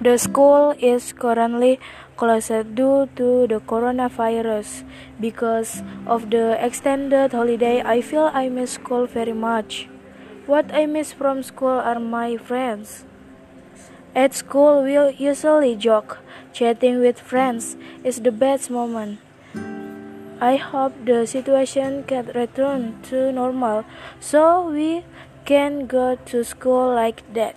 The school is currently closed due to the coronavirus. Because of the extended holiday, I feel I miss school very much. What I miss from school are my friends. At school, we usually joke. Chatting with friends is the best moment. I hope the situation can return to normal so we can go to school like that.